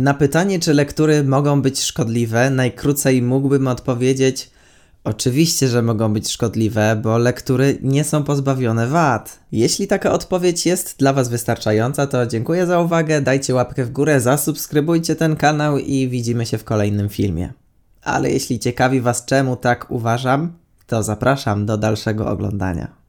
Na pytanie, czy lektury mogą być szkodliwe, najkrócej mógłbym odpowiedzieć: Oczywiście, że mogą być szkodliwe, bo lektury nie są pozbawione wad. Jeśli taka odpowiedź jest dla Was wystarczająca, to dziękuję za uwagę, dajcie łapkę w górę, zasubskrybujcie ten kanał i widzimy się w kolejnym filmie. Ale jeśli ciekawi Was czemu tak uważam, to zapraszam do dalszego oglądania.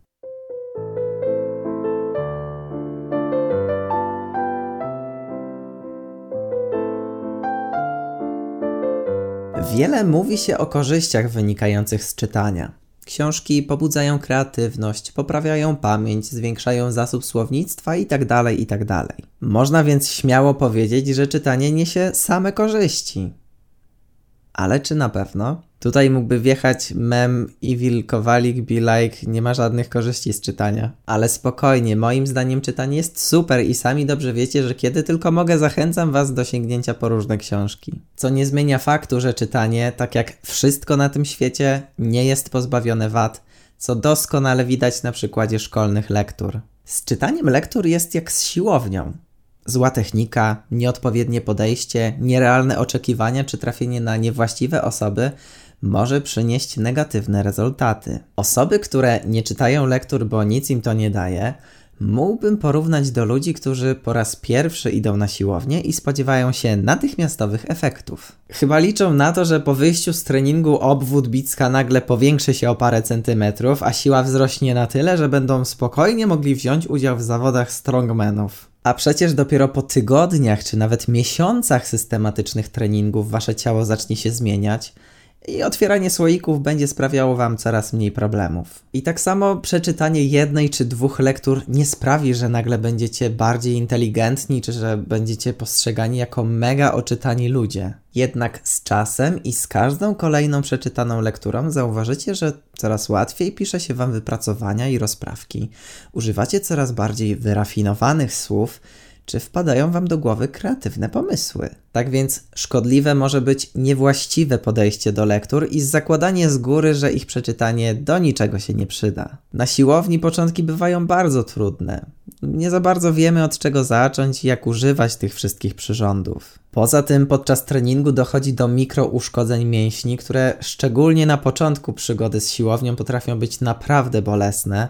Wiele mówi się o korzyściach wynikających z czytania. Książki pobudzają kreatywność, poprawiają pamięć, zwiększają zasób słownictwa itd., tak itd. Tak Można więc śmiało powiedzieć, że czytanie niesie same korzyści. Ale czy na pewno? Tutaj mógłby wjechać mem Evil Kowalik be like, nie ma żadnych korzyści z czytania. Ale spokojnie, moim zdaniem czytanie jest super i sami dobrze wiecie, że kiedy tylko mogę zachęcam was do sięgnięcia po różne książki. Co nie zmienia faktu, że czytanie, tak jak wszystko na tym świecie, nie jest pozbawione wad, co doskonale widać na przykładzie szkolnych lektur. Z czytaniem lektur jest jak z siłownią. Zła technika, nieodpowiednie podejście, nierealne oczekiwania czy trafienie na niewłaściwe osoby może przynieść negatywne rezultaty. Osoby, które nie czytają lektur, bo nic im to nie daje, mógłbym porównać do ludzi, którzy po raz pierwszy idą na siłownię i spodziewają się natychmiastowych efektów. Chyba liczą na to, że po wyjściu z treningu obwód bicka nagle powiększy się o parę centymetrów, a siła wzrośnie na tyle, że będą spokojnie mogli wziąć udział w zawodach strongmanów. A przecież dopiero po tygodniach czy nawet miesiącach systematycznych treningów wasze ciało zacznie się zmieniać, i otwieranie słoików będzie sprawiało Wam coraz mniej problemów. I tak samo przeczytanie jednej czy dwóch lektur nie sprawi, że nagle będziecie bardziej inteligentni, czy że będziecie postrzegani jako mega oczytani ludzie. Jednak z czasem i z każdą kolejną przeczytaną lekturą zauważycie, że coraz łatwiej pisze się Wam wypracowania i rozprawki. Używacie coraz bardziej wyrafinowanych słów, czy wpadają Wam do głowy kreatywne pomysły. Tak więc szkodliwe może być niewłaściwe podejście do lektur i zakładanie z góry, że ich przeczytanie do niczego się nie przyda. Na siłowni początki bywają bardzo trudne. Nie za bardzo wiemy od czego zacząć i jak używać tych wszystkich przyrządów. Poza tym podczas treningu dochodzi do mikrouszkodzeń mięśni, które szczególnie na początku przygody z siłownią potrafią być naprawdę bolesne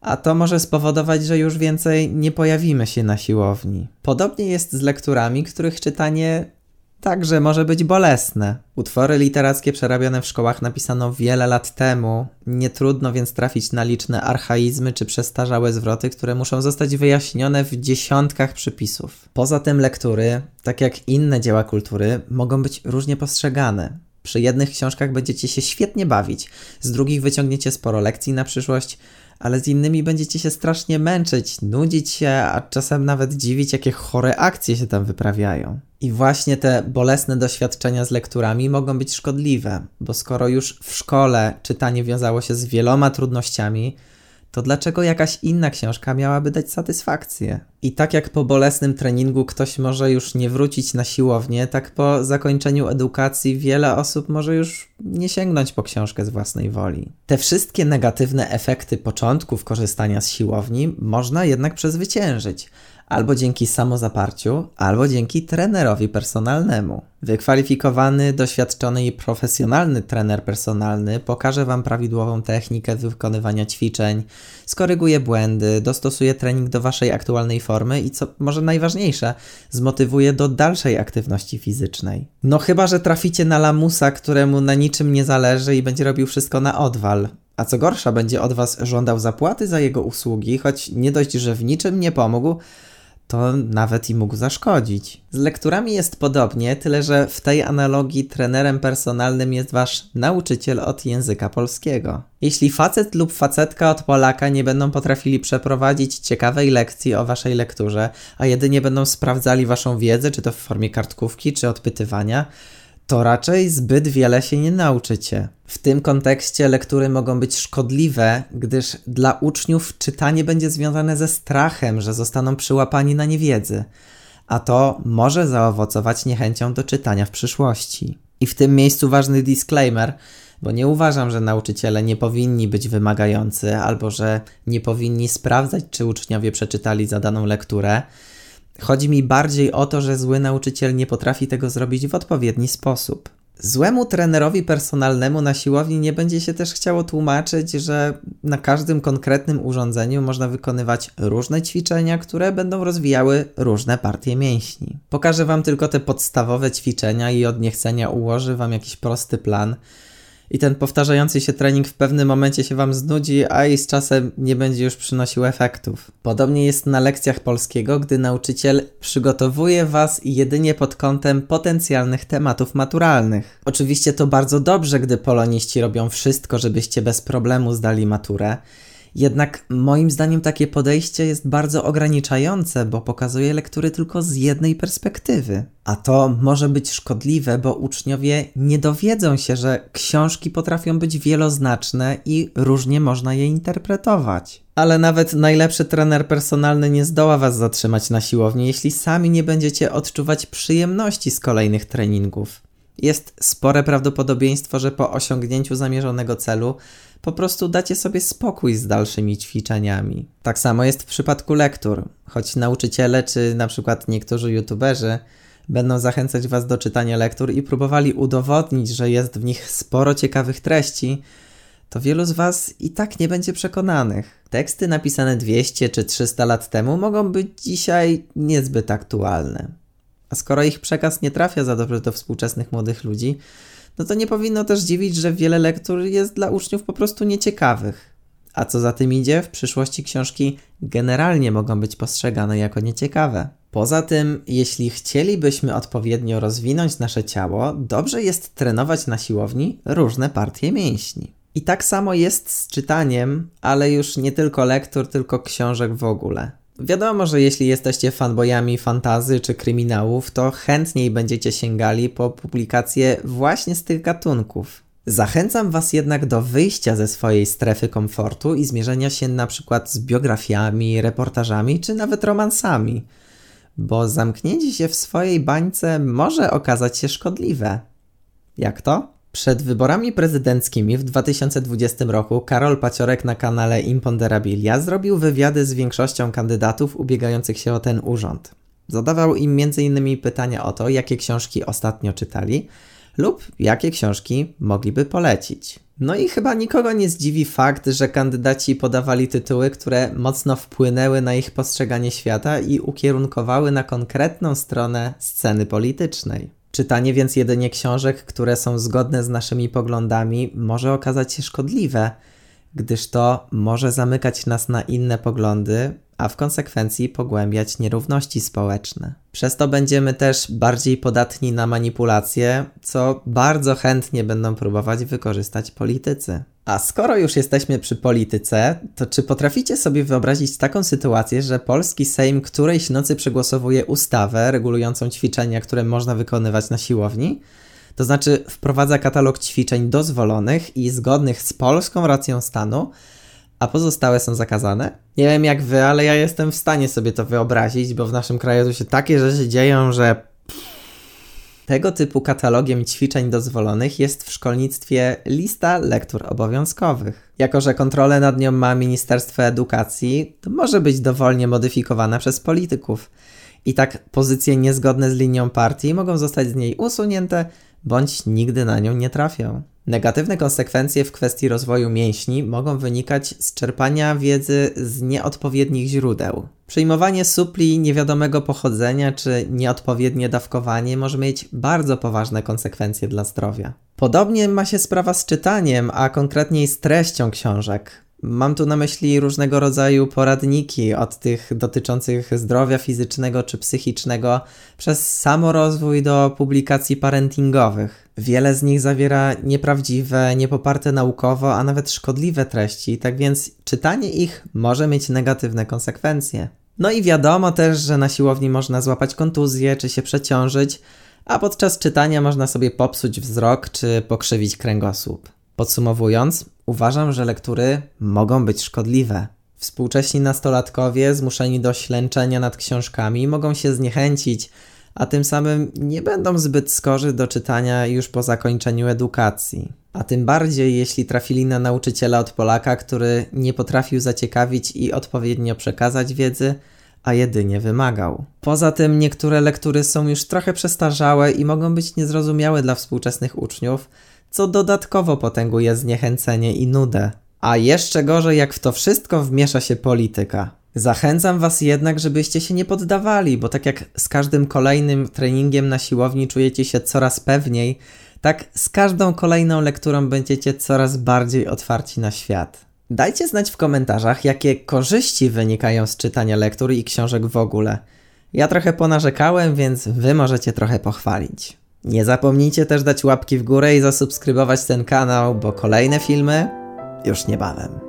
a to może spowodować, że już więcej nie pojawimy się na siłowni. Podobnie jest z lekturami, których czytanie także może być bolesne. Utwory literackie przerabiane w szkołach napisano wiele lat temu, nie trudno więc trafić na liczne archaizmy czy przestarzałe zwroty, które muszą zostać wyjaśnione w dziesiątkach przypisów. Poza tym lektury, tak jak inne dzieła kultury, mogą być różnie postrzegane. Przy jednych książkach będziecie się świetnie bawić, z drugich wyciągniecie sporo lekcji na przyszłość, ale z innymi będziecie się strasznie męczyć, nudzić się, a czasem nawet dziwić, jakie chore akcje się tam wyprawiają. I właśnie te bolesne doświadczenia z lekturami mogą być szkodliwe, bo skoro już w szkole czytanie wiązało się z wieloma trudnościami, to dlaczego jakaś inna książka miałaby dać satysfakcję? I tak jak po bolesnym treningu ktoś może już nie wrócić na siłownię, tak po zakończeniu edukacji wiele osób może już nie sięgnąć po książkę z własnej woli. Te wszystkie negatywne efekty początków korzystania z siłowni można jednak przezwyciężyć, albo dzięki samozaparciu, albo dzięki trenerowi personalnemu. Wykwalifikowany, doświadczony i profesjonalny trener personalny pokaże Wam prawidłową technikę wykonywania ćwiczeń, skoryguje błędy, dostosuje trening do Waszej aktualnej formy i co może najważniejsze, zmotywuje do dalszej aktywności fizycznej. No chyba, że traficie na lamusa, któremu na niczym nie zależy i będzie robił wszystko na odwal. A co gorsza, będzie od Was żądał zapłaty za jego usługi, choć nie dość, że w niczym nie pomógł, to nawet i mógł zaszkodzić. Z lekturami jest podobnie, tyle że w tej analogii trenerem personalnym jest wasz nauczyciel od języka polskiego. Jeśli facet lub facetka od Polaka nie będą potrafili przeprowadzić ciekawej lekcji o waszej lekturze, a jedynie będą sprawdzali waszą wiedzę, czy to w formie kartkówki, czy odpytywania, to raczej zbyt wiele się nie nauczycie. W tym kontekście lektury mogą być szkodliwe, gdyż dla uczniów czytanie będzie związane ze strachem, że zostaną przyłapani na niewiedzy, a to może zaowocować niechęcią do czytania w przyszłości. I w tym miejscu ważny disclaimer, bo nie uważam, że nauczyciele nie powinni być wymagający albo że nie powinni sprawdzać, czy uczniowie przeczytali zadaną lekturę Chodzi mi bardziej o to, że zły nauczyciel nie potrafi tego zrobić w odpowiedni sposób. Złemu trenerowi personalnemu na siłowni nie będzie się też chciało tłumaczyć, że na każdym konkretnym urządzeniu można wykonywać różne ćwiczenia, które będą rozwijały różne partie mięśni. Pokażę Wam tylko te podstawowe ćwiczenia i od niechcenia ułoży Wam jakiś prosty plan i ten powtarzający się trening w pewnym momencie się Wam znudzi, a i z czasem nie będzie już przynosił efektów. Podobnie jest na lekcjach polskiego, gdy nauczyciel przygotowuje Was jedynie pod kątem potencjalnych tematów maturalnych. Oczywiście to bardzo dobrze, gdy poloniści robią wszystko, żebyście bez problemu zdali maturę. Jednak moim zdaniem takie podejście jest bardzo ograniczające, bo pokazuje lektury tylko z jednej perspektywy. A to może być szkodliwe, bo uczniowie nie dowiedzą się, że książki potrafią być wieloznaczne i różnie można je interpretować. Ale nawet najlepszy trener personalny nie zdoła Was zatrzymać na siłowni, jeśli sami nie będziecie odczuwać przyjemności z kolejnych treningów. Jest spore prawdopodobieństwo, że po osiągnięciu zamierzonego celu po prostu dacie sobie spokój z dalszymi ćwiczeniami. Tak samo jest w przypadku lektur, choć nauczyciele czy na przykład niektórzy youtuberzy będą zachęcać Was do czytania lektur i próbowali udowodnić, że jest w nich sporo ciekawych treści, to wielu z Was i tak nie będzie przekonanych. Teksty napisane 200 czy 300 lat temu mogą być dzisiaj niezbyt aktualne. A skoro ich przekaz nie trafia za dobrze do współczesnych młodych ludzi, no to nie powinno też dziwić, że wiele lektur jest dla uczniów po prostu nieciekawych. A co za tym idzie, w przyszłości książki generalnie mogą być postrzegane jako nieciekawe. Poza tym, jeśli chcielibyśmy odpowiednio rozwinąć nasze ciało, dobrze jest trenować na siłowni różne partie mięśni. I tak samo jest z czytaniem, ale już nie tylko lektur, tylko książek w ogóle. Wiadomo, że jeśli jesteście fanboyami fantazy czy kryminałów, to chętniej będziecie sięgali po publikacje właśnie z tych gatunków. Zachęcam Was jednak do wyjścia ze swojej strefy komfortu i zmierzenia się na przykład z biografiami, reportażami czy nawet romansami, bo zamknięcie się w swojej bańce może okazać się szkodliwe. Jak to? Przed wyborami prezydenckimi w 2020 roku Karol Paciorek na kanale Imponderabilia zrobił wywiady z większością kandydatów ubiegających się o ten urząd. Zadawał im m.in. pytania o to, jakie książki ostatnio czytali lub jakie książki mogliby polecić. No i chyba nikogo nie zdziwi fakt, że kandydaci podawali tytuły, które mocno wpłynęły na ich postrzeganie świata i ukierunkowały na konkretną stronę sceny politycznej. Czytanie więc jedynie książek, które są zgodne z naszymi poglądami, może okazać się szkodliwe, gdyż to może zamykać nas na inne poglądy, a w konsekwencji pogłębiać nierówności społeczne. Przez to będziemy też bardziej podatni na manipulacje, co bardzo chętnie będą próbować wykorzystać politycy. A skoro już jesteśmy przy polityce, to czy potraficie sobie wyobrazić taką sytuację, że polski Sejm którejś nocy przegłosowuje ustawę regulującą ćwiczenia, które można wykonywać na siłowni? To znaczy wprowadza katalog ćwiczeń dozwolonych i zgodnych z polską racją stanu, a pozostałe są zakazane? Nie wiem jak wy, ale ja jestem w stanie sobie to wyobrazić, bo w naszym kraju tu się takie rzeczy dzieją, że tego typu katalogiem ćwiczeń dozwolonych jest w szkolnictwie lista lektur obowiązkowych. Jako, że kontrolę nad nią ma Ministerstwo Edukacji, to może być dowolnie modyfikowana przez polityków. I tak pozycje niezgodne z linią partii mogą zostać z niej usunięte, bądź nigdy na nią nie trafią. Negatywne konsekwencje w kwestii rozwoju mięśni mogą wynikać z czerpania wiedzy z nieodpowiednich źródeł. Przyjmowanie supli niewiadomego pochodzenia czy nieodpowiednie dawkowanie może mieć bardzo poważne konsekwencje dla zdrowia. Podobnie ma się sprawa z czytaniem, a konkretniej z treścią książek. Mam tu na myśli różnego rodzaju poradniki, od tych dotyczących zdrowia fizycznego czy psychicznego, przez samorozwój do publikacji parentingowych. Wiele z nich zawiera nieprawdziwe, niepoparte naukowo, a nawet szkodliwe treści, tak więc czytanie ich może mieć negatywne konsekwencje. No i wiadomo też, że na siłowni można złapać kontuzję czy się przeciążyć, a podczas czytania można sobie popsuć wzrok czy pokrzywić kręgosłup. Podsumowując, uważam, że lektury mogą być szkodliwe. Współcześni nastolatkowie zmuszeni do ślęczenia nad książkami mogą się zniechęcić, a tym samym nie będą zbyt skorzy do czytania już po zakończeniu edukacji. A tym bardziej, jeśli trafili na nauczyciela od Polaka, który nie potrafił zaciekawić i odpowiednio przekazać wiedzy, a jedynie wymagał. Poza tym niektóre lektury są już trochę przestarzałe i mogą być niezrozumiałe dla współczesnych uczniów, co dodatkowo potęguje zniechęcenie i nudę. A jeszcze gorzej, jak w to wszystko wmiesza się polityka. Zachęcam Was jednak, żebyście się nie poddawali, bo tak jak z każdym kolejnym treningiem na siłowni czujecie się coraz pewniej, tak z każdą kolejną lekturą będziecie coraz bardziej otwarci na świat. Dajcie znać w komentarzach, jakie korzyści wynikają z czytania lektur i książek w ogóle. Ja trochę ponarzekałem, więc Wy możecie trochę pochwalić. Nie zapomnijcie też dać łapki w górę i zasubskrybować ten kanał, bo kolejne filmy już niebawem.